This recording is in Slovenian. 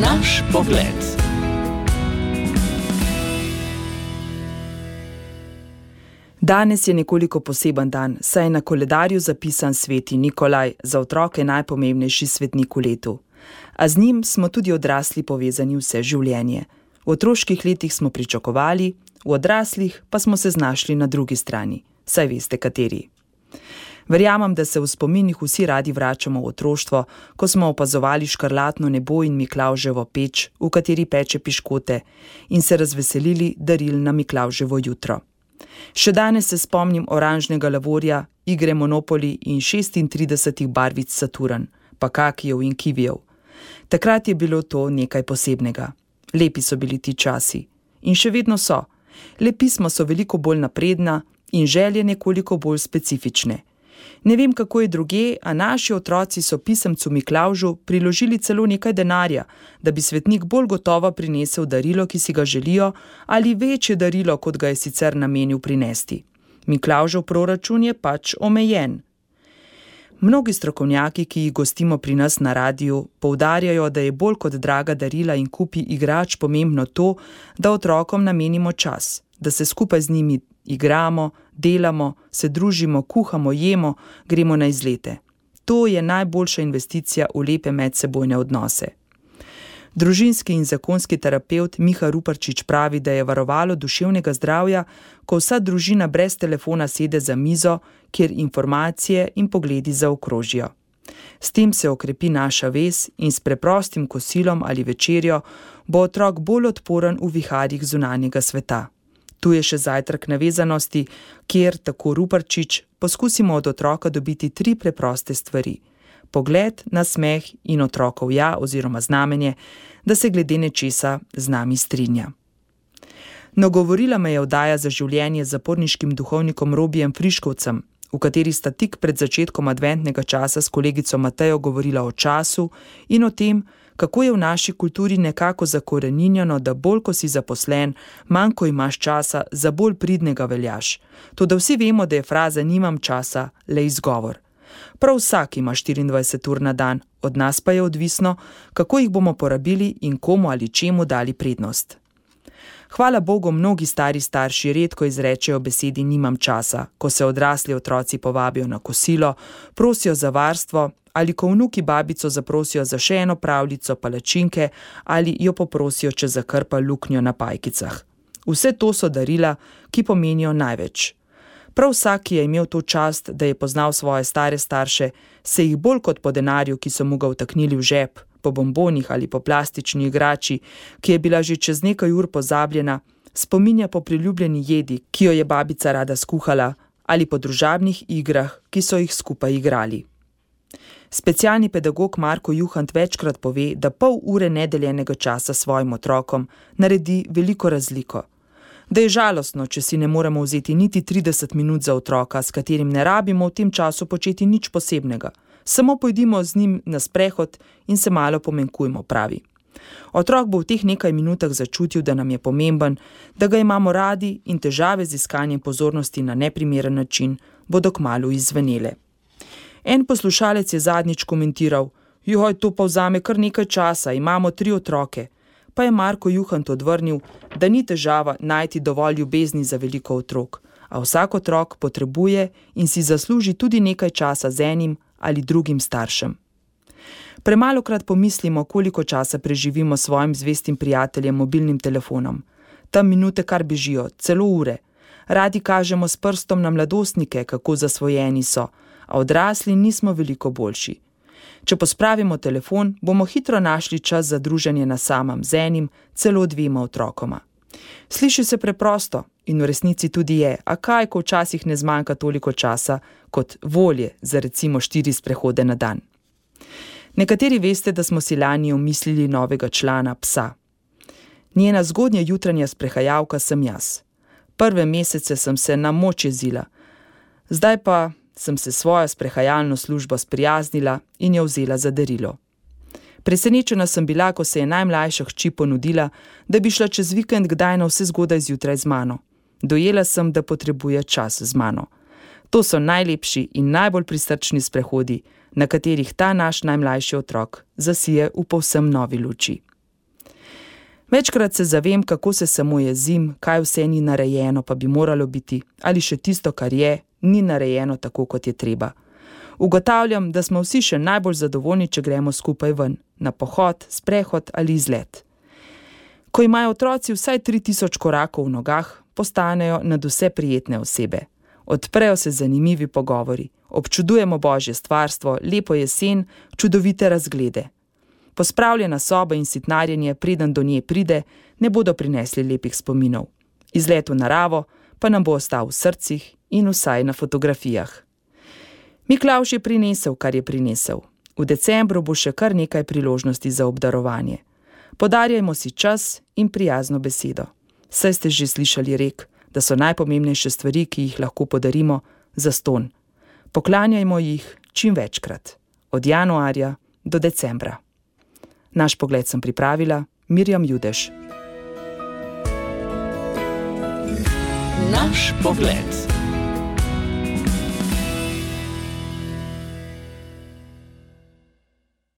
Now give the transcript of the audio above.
Naš pogled. Danes je nekoliko poseben dan, saj je na koledarju zapisan sveti Nikolaj, za otroke najpomembnejši svetnik v letu. A z njim smo tudi odrasli povezani vse življenje. V otroških letih smo pričakovali, v odraslih pa smo se znašli na drugi strani, saj veste kateri. Verjamem, da se v spominih vsi radi vračamo v otroštvo, ko smo opazovali škrlatno nebo in Miklauževo peč, v kateri peče piškote, in se razveselili daril na Miklauževo jutro. Še danes se spomnim oranžnega lavorja, igre Monopoli in 36 barvic Saturn, pa kakijev in kivijev. Takrat je bilo to nekaj posebnega. Lepi so bili ti časi. In še vedno so. Le pisma so veliko bolj napredna in želje nekoliko bolj specifične. Ne vem, kako je druge, a naši otroci so pisemcu Miklaužu priložili celo nekaj denarja, da bi svetnik bolj gotovo prinesel darilo, ki si ga želijo, ali večje darilo, kot ga je sicer namenil prinesti. Miklaužev proračun je pač omejen. Mnogi strokovnjaki, ki jih gostimo pri nas na radiju, poudarjajo, da je bolj kot draga darila in kupi igrač pomembno to, da otrokom namenimo čas, da se skupaj z njimi igramo, delamo, se družimo, kuhamo, jemo, gremo na izlete. To je najboljša investicija v lepe medsebojne odnose. Družinski in zakonski terapeut Miha Ruparčič pravi, da je varovalo duševnega zdravja, ko vsa družina brez telefona sede za mizo, kjer informacije in pogledi zaokrožijo. S tem se okrepi naša vez in s preprostim kosilom ali večerjo bo otrok bolj odporen v viharjih zunanjega sveta. Tu je še zajtrk navezanosti, kjer, tako Ruparčič, poskusimo od otroka dobiti tri preproste stvari: pogled, nasmeh in otrokov ja oziroma znamenje, da se glede nečesa z nami strinja. No, govorila me je oddaja za življenje z zaporniškim duhovnikom Robijem Friškovcem, v kateri sta tik pred začetkom adventnega časa s kolegico Matejo govorila o času in o tem, kako je v naši kulturi nekako zakoreninjeno, da bolj ko si zaposlen, manj ko imaš časa, za bolj pridnega veljaš. To, da vsi vemo, da je fraza nimam časa le izgovor. Prav vsak ima 24 ur na dan, od nas pa je odvisno, kako jih bomo porabili in komu ali čemu dali prednost. Hvala Bogu, mnogi stari starši redko izrečejo besedi nimam časa, ko se odrasli otroci povabijo na kosilo, prosijo za varstvo ali ko vnuki babico zaprosijo za še eno pravljico palačinke ali jo poprosijo, če zakrpa luknjo na pajkicah. Vse to so darila, ki pomenijo največ. Prav vsak, ki je imel to čast, da je poznal svoje stare starše, se jih bolj kot po denarju, ki so mu ga vtaknili v žep, po bombonih ali po plastični igrači, ki je bila že čez nekaj ur pozabljena, spominja po priljubljeni jedi, ki jo je babica rada skuhala, ali po družabnih igrah, ki so jih skupaj igrali. Specialni pedagog Marko Juhant večkrat pove, da pol ure nedeljenega časa svojim otrokom naredi veliko razliko. Da je žalostno, če si ne moremo vzeti niti 30 minut za otroka, s katerim ne rabimo v tem času početi nič posebnega, samo pojdimo z njim na sprehod in se malo pomenkujmo, pravi. Otrok bo v teh nekaj minutah začutil, da nam je pomemben, da ga imamo radi in težave z iskanjem pozornosti na neprimeren način bodo kmalo izvenele. En poslušalec je zadnjič komentiral: Joj, to pa vzame kar nekaj časa, imamo tri otroke. Pa je Marko Juhant odvrnil, da ni težava najti dovolj ljubezni za veliko otrok, a vsak otrok potrebuje in si zasluži tudi nekaj časa z enim ali drugim staršem. Premalokrat pomislimo, koliko časa preživimo s svojim zvestim prijateljem mobilnim telefonom. Tam minute kar bežijo, celo ure. Radi kažemo s prstom na mladostnike, kako zasvojeni so, a odrasli nismo veliko boljši. Če pospravimo telefon, bomo hitro našli čas za druženje na samem z enim, celo dvema otrokoma. Sliši se preprosto in v resnici tudi je, a kaj, ko včasih ne zmanjka toliko časa kot volje za recimo štiri sprehode na dan. Nekateri veste, da smo si lani omislili novega člana psa. Njena zgodnja jutranja sprehajalka sem jaz. Prve mesece sem se na moč jezila, zdaj pa sem se svojo sprehajalno službo sprijaznila in jo vzela za darilo. Presenečena sem bila, ko se je najmlajša hči ponudila, da bi šla čez vikend kdaj na vse zgodaj zjutraj z mano. Dojela sem, da potrebuje čas z mano. To so najlepši in najbolj prisrčni sprehodi, na katerih ta naš najmlajši otrok zasije v povsem novi luči. Večkrat se zavem, kako se samo jezim, kaj vse ni narejeno, pa bi moralo biti, ali še tisto, kar je, ni narejeno tako, kot je treba. Ugotavljam, da smo vsi še najbolj zadovoljni, če gremo skupaj ven, na pohod, sprehod ali izlet. Ko imajo otroci vsaj 3000 korakov v nogah, postanejo nad vse prijetne osebe. Odprejo se zanimivi pogovori, občudujemo božje stvarstvo, lepo jesen, čudovite razglede. Pospravljena soba in sitnarjenje, preden do nje pride, ne bodo prinesli lepih spominov. Izlet v naravo pa nam bo ostal v srcih in vsaj na fotografijah. Miklaus je prinesel, kar je prinesel. V decembru bo še kar nekaj priložnosti za obdarovanje. Podarjajmo si čas in prijazno besedo. Saj ste že slišali rek, da so najpomembnejše stvari, ki jih lahko podarimo, za ston. Poklanjajmo jih čim večkrat, od januarja do decembra. Naš pogled sem pripravila Mirjam Judež. Naš pogled.